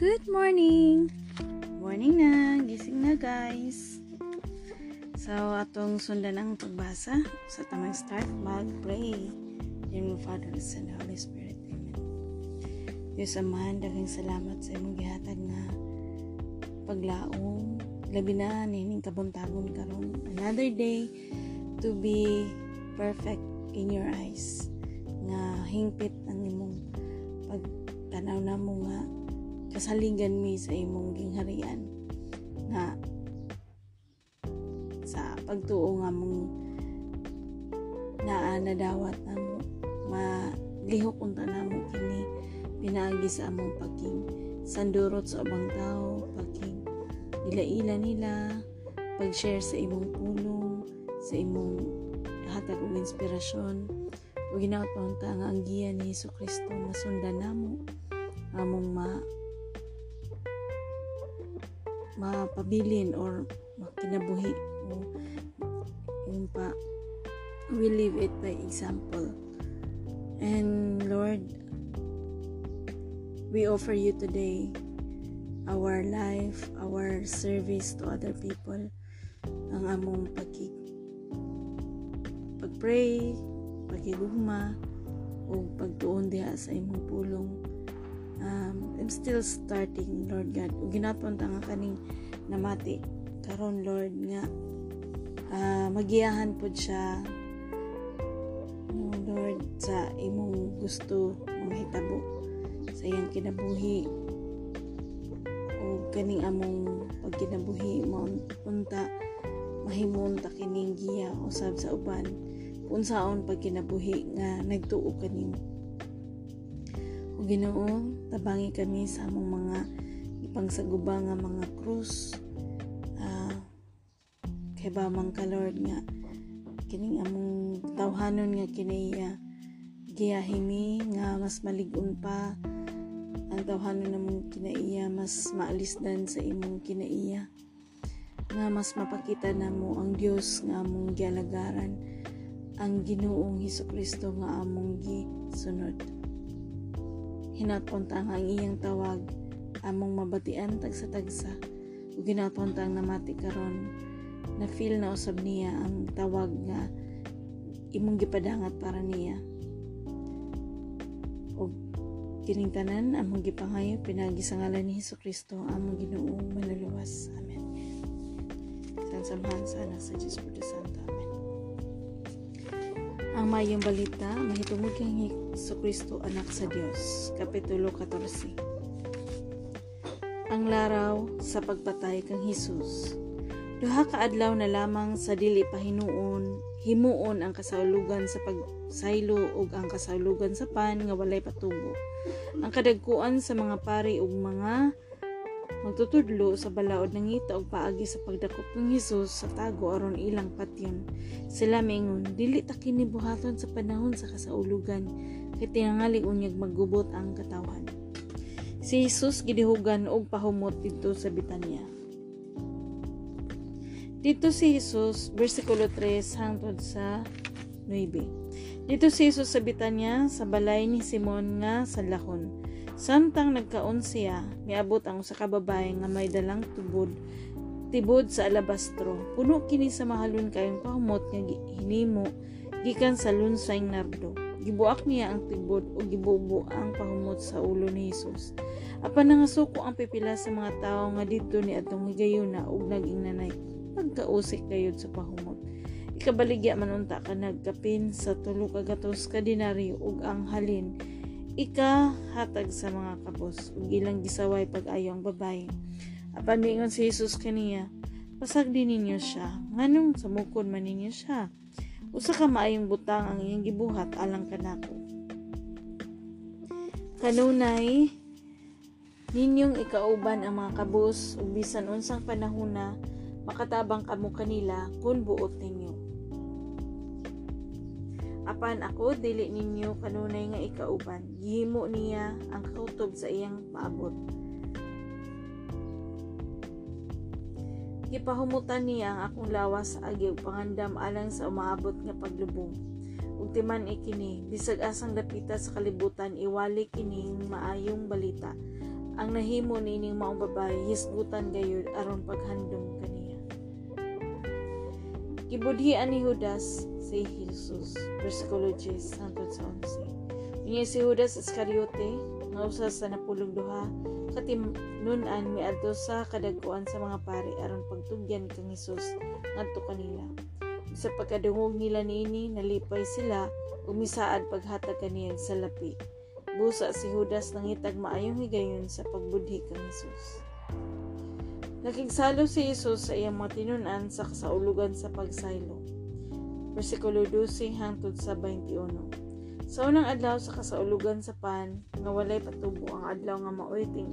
Good morning! Morning na! Gising na guys! So, atong sundan ang pagbasa sa tamang start, mag-pray. In the Father, Son, Holy Spirit. Amen. Diyos Amahan, daghang salamat sa imong gihatag nga paglaom. Labi na, nining kabuntagon karon Another day to be perfect in your eyes. Nga hingpit ang imong pagtanaw na mo nga kasaligan mi sa imong gingharian nga sa pagtuo nga mong naa na mo malihok unta na mo kini pinaagi sa among pagking sandurot sa ubang tao pagking ila-ila nila pag-share sa imong pulong sa imong hatag og inspirasyon. O ginaot nga ang giya ni Hesus Kristo masundan namo among ma mapabilin or makinabuhi. O yun pa we live it by example. And Lord we offer you today our life our service to other people ang among pagkik pagpray pagigugma o pagtuon diha sa imong pulong um, I'm still starting, Lord God. Ug nga kaning namati. Karon Lord nga uh, magiyahan pud siya oh, Lord sa imong gusto mahitabo sa iyang kinabuhi. O kaning among pagkinabuhi mo punta mahimon ta kining giya usab sa uban. Unsaon pagkinabuhi nga nagtuo kanimo o Ginoo, tabangi kami sa among mga ipangsaguba nga mga krus. Uh, kay ba man ka Lord nga kining among tawhanon nga kinaiya giyahimi nga mas maligon pa ang tawhanon namong kinaiya mas maalisdan sa imong kinaiya nga mas mapakita namo ang Dios nga among gialagaran ang Ginoong Hesus Kristo nga among gisunod hinapontang ang iyang tawag among mabatian tagsa-tagsa. Ug ginapontang namati karon na feel na usab niya ang tawag nga imong gipadangat para niya. Ug kining tanan among gipangayo pinagi sa ngalan ni Hesus Kristo among Ginoo manluluwas. Amen. Sansamhan sana sa Puto Santo ang mayong balita mahitungod kang Hesus Kristo anak sa Dios kapitulo 14 Ang laraw sa pagpatay kang Hesus. Duha ka adlaw na lamang sa dili pahinuon himuon ang kasaulugan sa pagsaylo ug ang kasaulugan sa pan nga walay patubo. Ang kadagkuan sa mga pari ug mga magtutudlo sa balaod ng ngita og paagi sa pagdakop ng Hesus sa tago aron ilang patyon. Sila mingon, dili ta kini buhaton sa panahon sa kasaulugan kay tinangali unyag maggubot ang katawan. Si Hesus gidihugan og pahumot dito sa Bitanya. Dito si Hesus, versikulo 3 hangtod sa 9. Dito si Hesus sa Bitanya sa balay ni Simon nga sa lahon Samtang nagkaon siya, miabot ang usa ka nga may dalang tubod tibod sa alabastro. Puno kini sa mahalon kayong pahumot nga hinimo gikan sa lunsay nardo. Gibuak niya ang tibod o gibubo ang pahumot sa ulo ni Hesus. Apan nangasuko ang pipila sa mga tao nga didto ni atong higayuna ug naging nanay. Pagkausik kayod sa pahumot. Ikabaligya man unta ka nagkapin sa tulo ka gatos ka dinaryo ug ang halin. Ika hatag sa mga kabos ug ilang gisaway pag-ayo ang babae. Apan miingon si Jesus kaniya pasag din ninyo siya? Nganong samukon man ninyo siya? Usa ka maayong butang ang iyang gibuhat alang kanako. Kanunay ninyong ikauban ang mga kabos ug bisan unsang panahona makatabang kamo kanila kung buot ninyo apan ako dili ninyo kanunay nga ikauban. Gihimo niya ang kautob sa iyang maabot gipahumutan niya ang akong lawas sa ug pangandam alang sa umaabot nga paglubong. Ug ikini bisag asang dapita sa kalibutan iwali kining maayong balita. Ang nahimo niining maong babae hisgutan gayud aron paghandom kaniya. Gibudhian ni Judas si Jesus, versikulo 10 hangtod sa 11. Unya si Judas Iscariote, nga usa sa napulong duha, katinunan miadto sa kadagkuan sa mga pari aron pagtugyan kang Hesus ngadto kanila. Sa pagkadungog nila niini, nalipay sila umisaad paghatag kaniya sa lapi. Busa si Judas nangitag maayong higayon sa pagbudhi kang Hesus. Nakigsalo si Jesus sa iyang mga tinunan sa kasaulugan sa pagsaylo. Versikulo 12 hangtod sa 21. Sa unang adlaw sa kasaulugan sa pan, nga walay patubo ang adlaw nga maoiting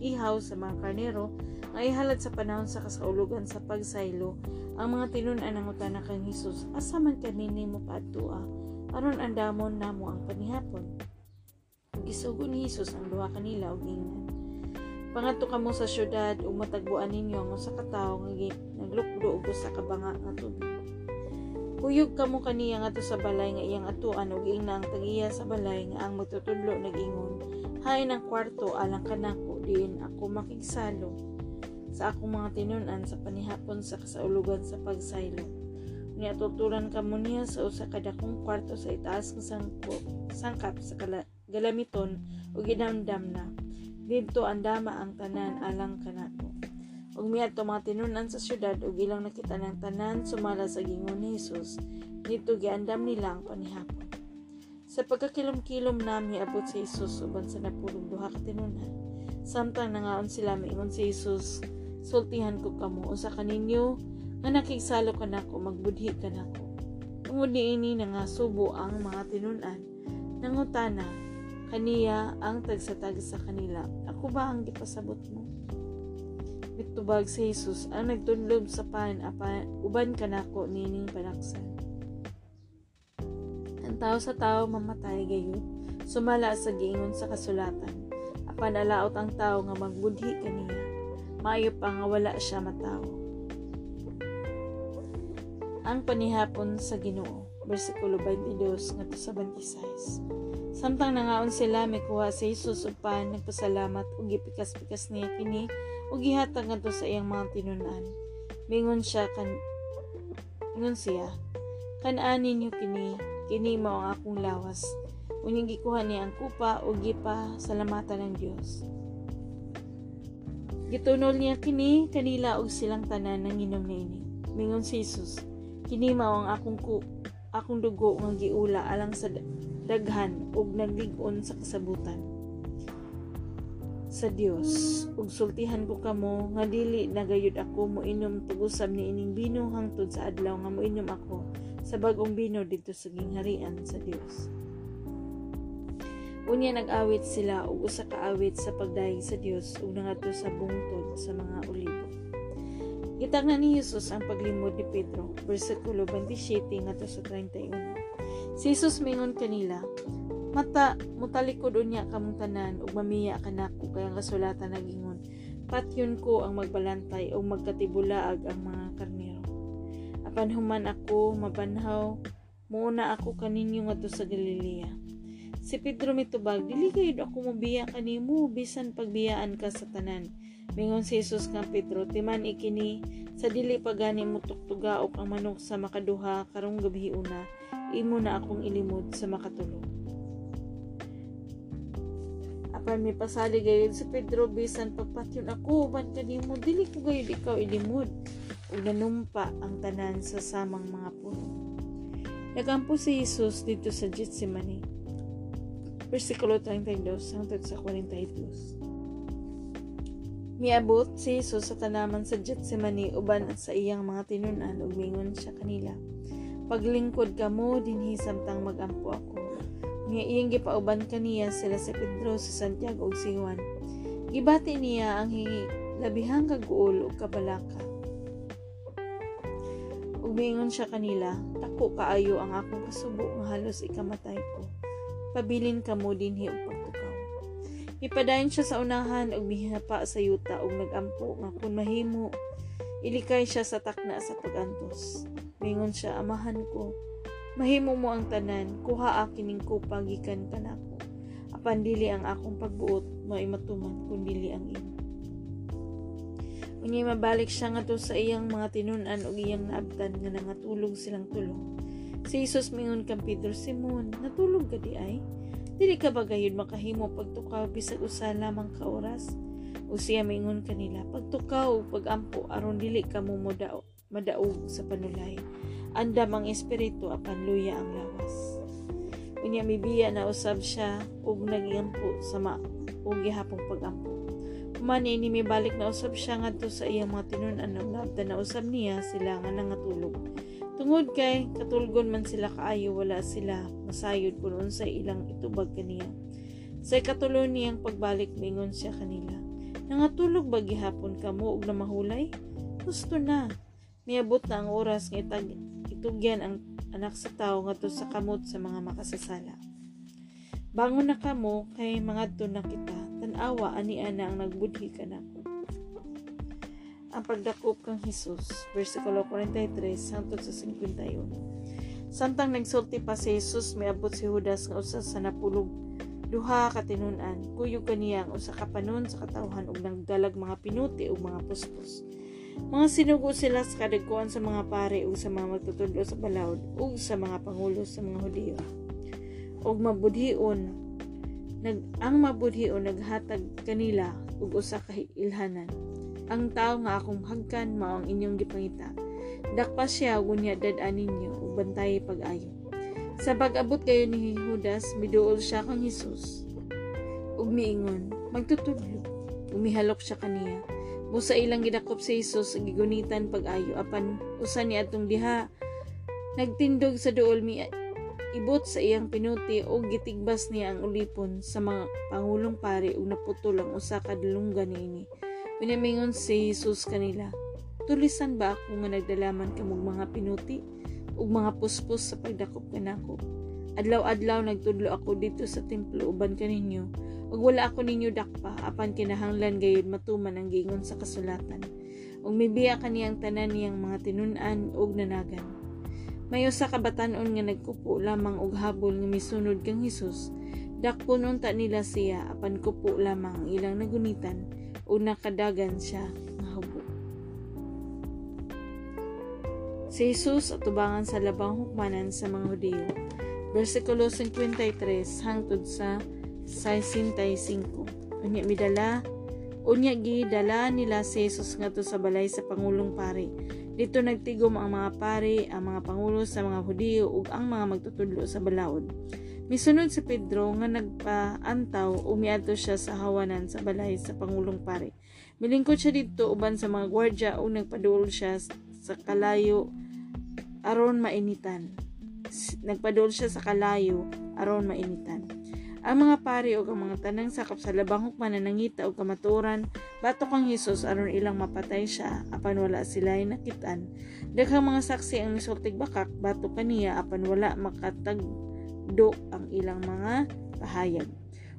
ihaw sa mga karnero, nga ihalad sa panahon sa kasaulugan sa pagsaylo, ang mga tinunan ng utana kang Hesus, asa man kami ni mo paadtua, aron andamon namo ang panihapon. Gisugo ni Hesus ang duha kanila og ingnan Pangadto kamo sa syudad ug matagbuan ninyo ang usa ka tawo nga naglukdo og usa ka banga nga tubig. Kuyog kamo kaniya ngadto sa balay nga iyang atuan ug ingna ang tagiya sa balay nga ang magtutudlo nagingon, hain ang kwarto alang kanako diin ako makigsalo sa akong mga tinunan sa panihapon sa kasaulugan sa pagsaylo. Niya tuturan kamo niya sa usa ka dakong kwarto sa itaas nga sangkap, sa kala, galamiton ug ginamdam na didto andama ang tanan alang kanato ug miadto mga tinunan sa syudad ug ilang nakita ng tanan sumala sa gingon ni Hesus dito giandam nila ang panihapon. Sa pagkakilom-kilom nami abot si Hesus uban sa napulong duha ka tinunan. Samtang nangaon sila miingon si Hesus sultihan ko kamo usa kaninyo nga nakigsalo kanako magbudhi kanako tungod niini nga subo ang mga tinunan. Nangutana kaniya ang tagsatag sa kanila. Ako ba ang gipasabot mo? Bitubag si Jesus ang nagtunlob sa pan apan uban kanako nining panaksan. Ang tao sa tao mamatay gayon, sumala sa giingon sa kasulatan. Apan alaot ang tao nga magbudhi kaniya. Maayo pa nga wala siya matawo. Ang panihapon sa Ginoo, bersikulo 22 ngadto sa 26. Samtang nangaon sila may kuha sa Jesus upan nagpasalamat ug gipikas-pikas niya kini ug gihatag ngadto sa iyang mga tinunan. Mingon siya kan Ingon siya, kanaan ninyo kini, kini mao ang akong lawas. Unyang gikuha niya ang kupa ug gipa salamatan ng Dios. Gitunol niya kini kanila og silang tanan nang inom niini. Mingon si Jesus, kini mao ang akong ku akong dugo nga giula alang sa daghan ug naglig-on sa kasabutan sa Dios ug sultihan ko kamo nga dili nagayud ako moinom tugusab ni ining bino hangtod sa adlaw nga moinom ako sa bagong bino dito sa gingharian sa Dios Unya nag-awit sila og usa ka awit sa pagdayeg sa Dios ug nangadto sa bungtod sa mga olibo. Gitagna ni Jesus ang paglimod ni Pedro, versikulo 27 ngadto sa 31. Si Jesus mingon kanila, Mata, mutalikod unya kamong tanan ug mamiya kanako kay ang kasulatan nagingon. Patyon ko ang magbalantay o magkatibulaag ang mga karnero. Apan human ako mabanhaw, muna ako kaninyo ngadto sa Galilea. Si Pedro mitubag, dili gayud ako mobiya kanimo bisan pagbiyaan ka sa tanan. Mingon si Jesus nga Pedro, timan ikini sa dili pagani mo tuktugaok ang manok sa makaduha karong gabi una imo na akong ilimod sa makatulog. Apan may pasali gayud si Pedro bisan pagpatyon ako ban kanimo dili ko gayud ikaw ilimod ug nanumpa ang tanan sa samang mga puno. Nagampo si Jesus dito sa Gethsemane. Versikulo 32 hangtod sa 42. Miabot si Jesus sa tanaman sa Gethsemane uban sa iyang mga tinunan ug mingon siya kanila paglingkod ka mo dinhi samtang magampo ako. Nga iyang gipauban kaniya sila si Pedro si Santiago ug si Juan. Gibati niya ang hingi labihang kaguol ug kabalaka ug miingon siya kanila dako kaayo ang akong kasubo nga halos ikamatay ko. Pabilin ka mo dinhi og pagtukaw. Ipadayon siya sa unahan ug mihinapa sa yuta ug nagampo nga kun mahimo ilikay siya sa takna sa pagantos. Mingon siya, amahan ko. Mahimo mo ang tanan, kuha akining kupa gikan kanako. apan dili ang akong pagbuot mao matuman kun dili ang imo Unya mabalik siya nga sa iyang mga tinun-an ug iyang naabtan nga nangatulog silang tulo. Si Jesus mingon kang Pedro, Simon, natulog ka di ay? Dili ka ba gayud makahimo pagtukaw bisag usa lamang ka oras? O siya mingon kanila, pagtukaw pagampo aron dili ka mo modao, madaog sa panulay. Andam ang espiritu apan luya ang lawas. Unya mibiya na usab siya ug nagiampo sa ma ug gihapong pagampo. Mani ni may balik na usab siya ngadto sa iyang mga tinunan ug naabdan na usab niya sila nga nangatulog. Tungod kay katulgon man sila kaayo wala sila masayod kun unsay ilang itubag kaniya. Sa katulo niyang pagbalik mingon siya kanila. Nangatulog ba gihapon kamo ug namahulay? Gusto na. Miabot na ang oras nga itag itugyan ang anak sa tao ngadto sa kamot sa mga makasasala. Bangon na kamo kay mga na kita tanawa ani ana ang nagbudhi kanako. Ang pagdakop kang Hesus, versikulo 43 hangtod sa 51. Samtang nagsulti pa si Jesus, miabot si Judas nga usa sa napulog duha ka tinunan kuyog kaniya ang usa ka panon sa katawhan ug nagdalag mga pinuti ug mga puspos mga sinugo sila sa kadagkuan sa mga pare ug sa mga magtutudlo sa balawd ug sa mga pangulo sa mga Hudiyo. Ug mabudhion nag ang mabudhion naghatag kanila ug usa ka ilhanan. Ang tao nga akong hagkan mao ang inyong gipangita. Dakpa siya gunya dad-an ninyo ug bantay pag-ayo. Sa pag-abot kayo ni Judas miduol siya kang Hesus. Ug miingon magtutudlo. Umihalok siya kaniya Busa ilang gidakop si Jesus gigunitan pag-ayo apan usa ni atong diha nagtindog sa duol mi ibot sa iyang pinuti o gitigbas niya ang ulipon sa mga pangulong pare ug naputol ang usa ka dalunggan niini. Pinamingon si Jesus kanila, Tulisan ba ako nga nagdalaman kamog mga pinuti ug mga puspos sa pagdakop kanako? Adlaw-adlaw nagtudlo ako dito sa templo uban kaninyo ug wala ako ninyo dakpa apan kinahanglan gayud matuman ang gingon sa kasulatan. Ug mibiya kaniyang tanan niyang mga tinun-an ug nanagan may usa ka batan-on nga nagkupo lamang og habol nga misunod kang Hesus. Dakpon unta nila siya apan kupo lamang ang ilang nagunitan ug nakadagan siya nga hubo. Si Jesus atubangan sa labang hukmanan sa mga Hudiyo. Versikulo 53 hangtod sa 65. Unya midala Unya gi dala nila si Jesus ngadto sa balay sa pangulong pari dito nagtigom ang mga pari, ang mga pangulo sa mga Hudiyo ug ang mga magtutudlo sa balaod. Misunod si Pedro nga nagpaantaw umiadto siya sa hawanan sa balay sa pangulong pari. Milingkod siya dito uban sa mga gwardya ug nagpaduol siya sa kalayo aron mainitan. Nagpaduol siya sa kalayo aron mainitan. Ang mga pari o ang mga tanang sakop sa labang hukman na nangita o kamaturan, bato kang Hesus aron ilang mapatay siya, apan wala sila ay nakitan. Daghang mga saksi ang misultig bakak, bato kaniya, apan wala makatagdo ang ilang mga pahayag.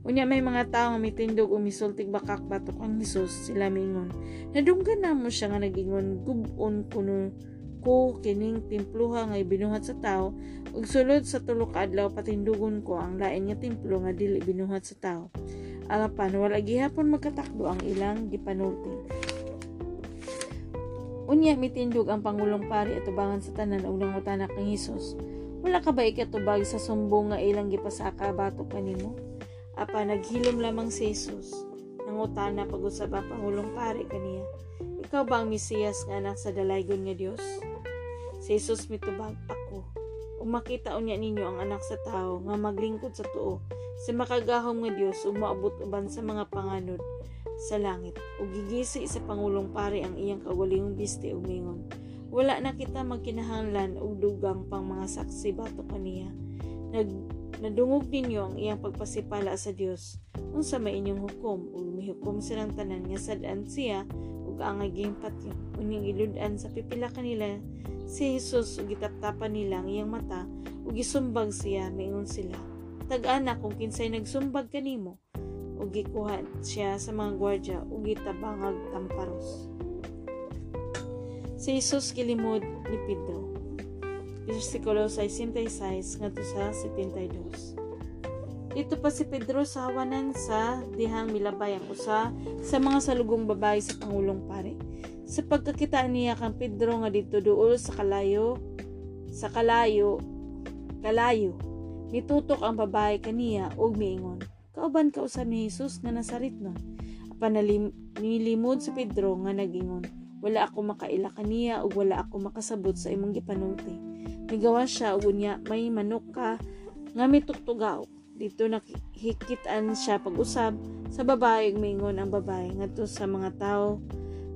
Unya may mga tao nga mitindog o misultig bakak batok ang Hesus, sila mingon. Nadunggan na mo siya nga nagingon, gubon kuno ko kining templuha nga binuhat sa tao ug sulod sa tulo ka adlaw patindugon ko ang lain nga templo nga dili binuhat sa tao alapan wala gihapon magkatakdo ang ilang gipanulti. Unya mitindog ang pangulong pari atubangan sa tanan ug nangutana kang Hesus. Wala ka ba ikatubag sa sumbong nga ilang gipasaka batok kanimo? Apa naghilom lamang si Jesus nangutana pag-usab ang pangulong pari kaniya? Ikaw ba ang Mesiyas nga anak sa dalaygon nga Dios Si Jesus mitubag ako. Ug makita unya ninyo ang anak sa tao nga maglingkod sa tuo. Sa makagahom nga Dios ug maabot uban sa mga panganod sa langit. Ug gigisi sa pangulong pare ang iyang kawalihong biste ug mingon. Wala na kita magkinahanglan og dugang pang mga saksi bato kaniya nag nadungog ninyo ang iyang pagpasipala sa Dios unsa may inyong hukom? Ug mihukom silang tanan nga sad-an siya ang aging patyo uning iludan sa pipila kanila si Jesus ug gitaptapan nila ang iyang mata ug gisumbag siya miingon sila. Tag-ana kung kinsay nagsumbag kanimo ug gikuha siya sa mga gwardya ug gitabangag tamparos. Si Jesus gilimod ni Pedro. Versikulo 66 ngadto sa 72 Dito pa si Pedro sa hawanan sa dihang milabay ang usa sa mga salugong babae sa Pangulong Pare. Sa pagkakita niya kang Pedro nga dito duol sa kalayo, sa kalayo, kalayo, nitutok ang babae kaniya og miingon. Kauban ka usab ni Jesus nga nasarit no. Apan nilimod si Pedro nga nagingon, wala ako makaila kaniya ug wala ako makasabot sa imong gipanulti. Migawa siya ug unya may manok ka nga mitugtugaw dito nakikitaan siya pag-usab. Sa babae mingon ang babae ngadto sa mga tao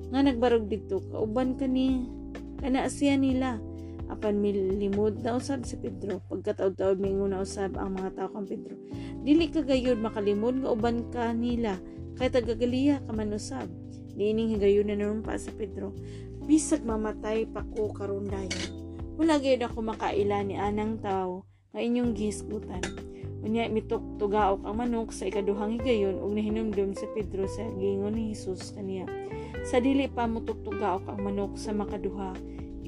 nga nagbarog dito. Kauban kani kana siya nila. Apan milimod na usab si Pedro. Pagkataod-taod mingon na usab ang mga tao kang Pedro. Dili ka gayud makalimod nga uban ka nila. Kay tagagaliya ka man usab. Diining higayon na naman pa si Pedro. Bisag mamatay pa ko karon dayon. Wala gayud ako makaila ni anang tao nga inyong gisgutan Unya mitugtugaok ang manok sa ikaduhang higayon ug nahinumdum si Pedro sa gingon ni Hesus kaniya. Sa dili pa mo ang manok sa makaduha,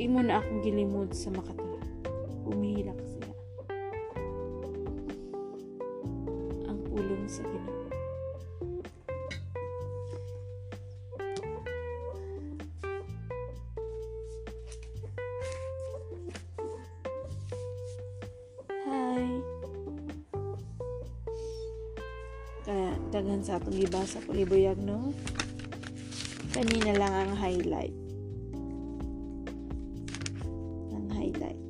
imo na akong gilimod sa makatuha. Umihilak siya. Ang pulong sa Ginoo. Daghan sa atong gibasa ko libuyag no? Kanina lang ang highlight. Ang highlight.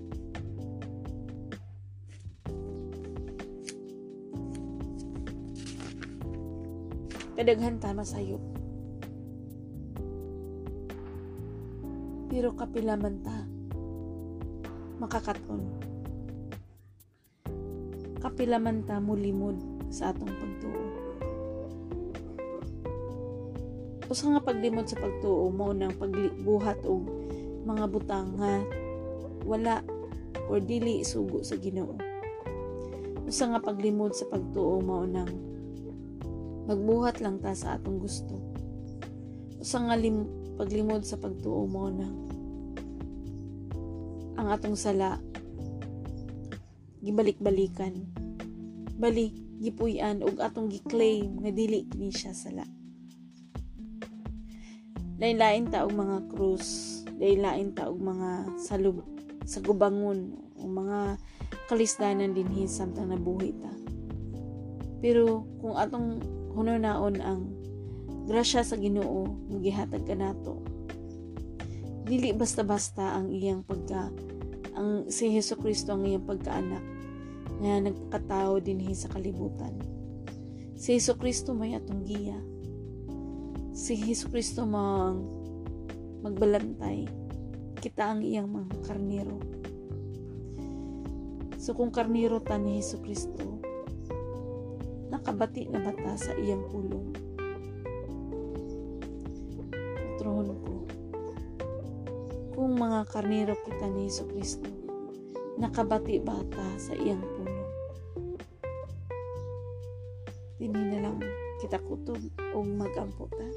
Kadaghan ta masayop pero kapila man ta makakaton kapila man ta mulimod sa atong usa nga paglimod sa pagtuo mo nang pagbuhat og mga butang nga wala or dili sugo sa Ginoo. Usa nga paglimod sa pagtuo mao nang magbuhat lang ta sa atong gusto. Usa nga lim- paglimod sa pagtuo mo nang ang atong sala gibalik-balikan. Bali gipuy-an og atong gi-claim nga dili ni siya sala lain-lain ta og mga krus. Lain-lain ta og mga salub sa gubangon o mga kalisdanan dinhi samtang nabuhi ta. Pero kung atong hunonaon ang grasya sa Ginoo nga gihatag kanato dili basta-basta ang iyang pagka ang si Hesus Kristo ang iyang pagkaanak nga nagpakatao dinhi sa kalibutan. Si Hesus Kristo may atong giya si Kristo mang magbalantay kita ang iyang mga karnero. So kung karnero ta ni Hesus Kristo nakabati na bata sa iyang pulong trono ko kung mga karnero kita ni Hesus Kristo nakabati bata sa iyang pulong Dini na lang kita kutob o magampo ta.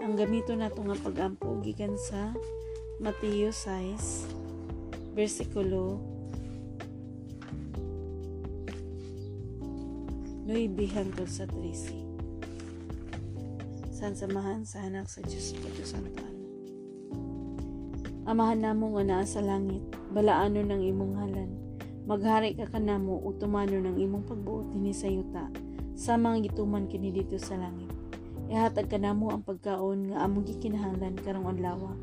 Ang gamito na nga pagampo gikan sa Mateo 6 versikulo 9 hangtod sa 13. San samahan sa anak sa Diyos Pagyo Santo Amahan namo nga naa sa langit, balaano ng imong halan Maghari ka kanamo ug tumano ng imong pagbuot dinhi sa yuta sa mga gituman kini dito sa langit. Ihatag kanamo ang pagkaon nga among gikinahanglan karong adlaw.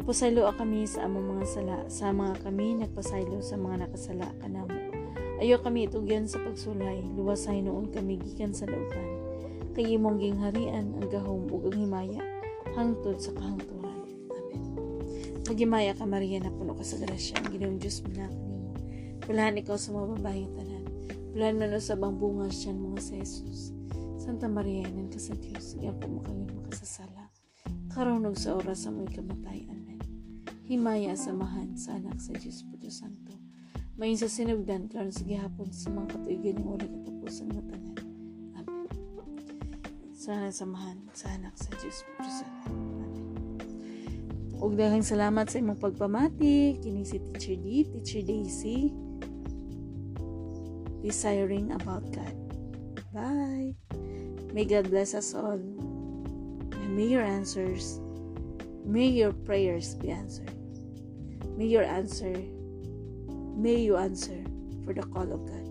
Upasaylo kami sa among mga sala sa mga kami nagpasaylo sa mga nakasala kanamo. Ayo kami itugyan sa pagsulay, luwasay noon kami gikan sa lautan. Kay imong gingharian ang gahom ug ang himaya hangtod sa kahangturan. Amen. Magimaya ka Maria na puno ka sa grasya, ang Ginoong Diyos minak Pulahan ikaw sa mga babaeng tanan. Pulahan man sa bang bunga siyan mga sa Jesus. Santa Maria, nan ka sa Diyos, iyan po makawin makasasala. Karunog sa oras sa may kamatay. Amen. Himaya samahan sa anak sa Diyos Diyos Santo. Mayin sa sinugdan, klaro sa gihapon sa mga katuigin ng ulit katapusan ng tanan. Amen. Sana samahan sa anak sa Diyos Diyos Santo. Ug daghang salamat sa imong pagpamati kini si Teacher D, Teacher Daisy. Desiring about God. Bye. May God bless us all. And may your answers, may your prayers be answered. May your answer, may you answer for the call of God.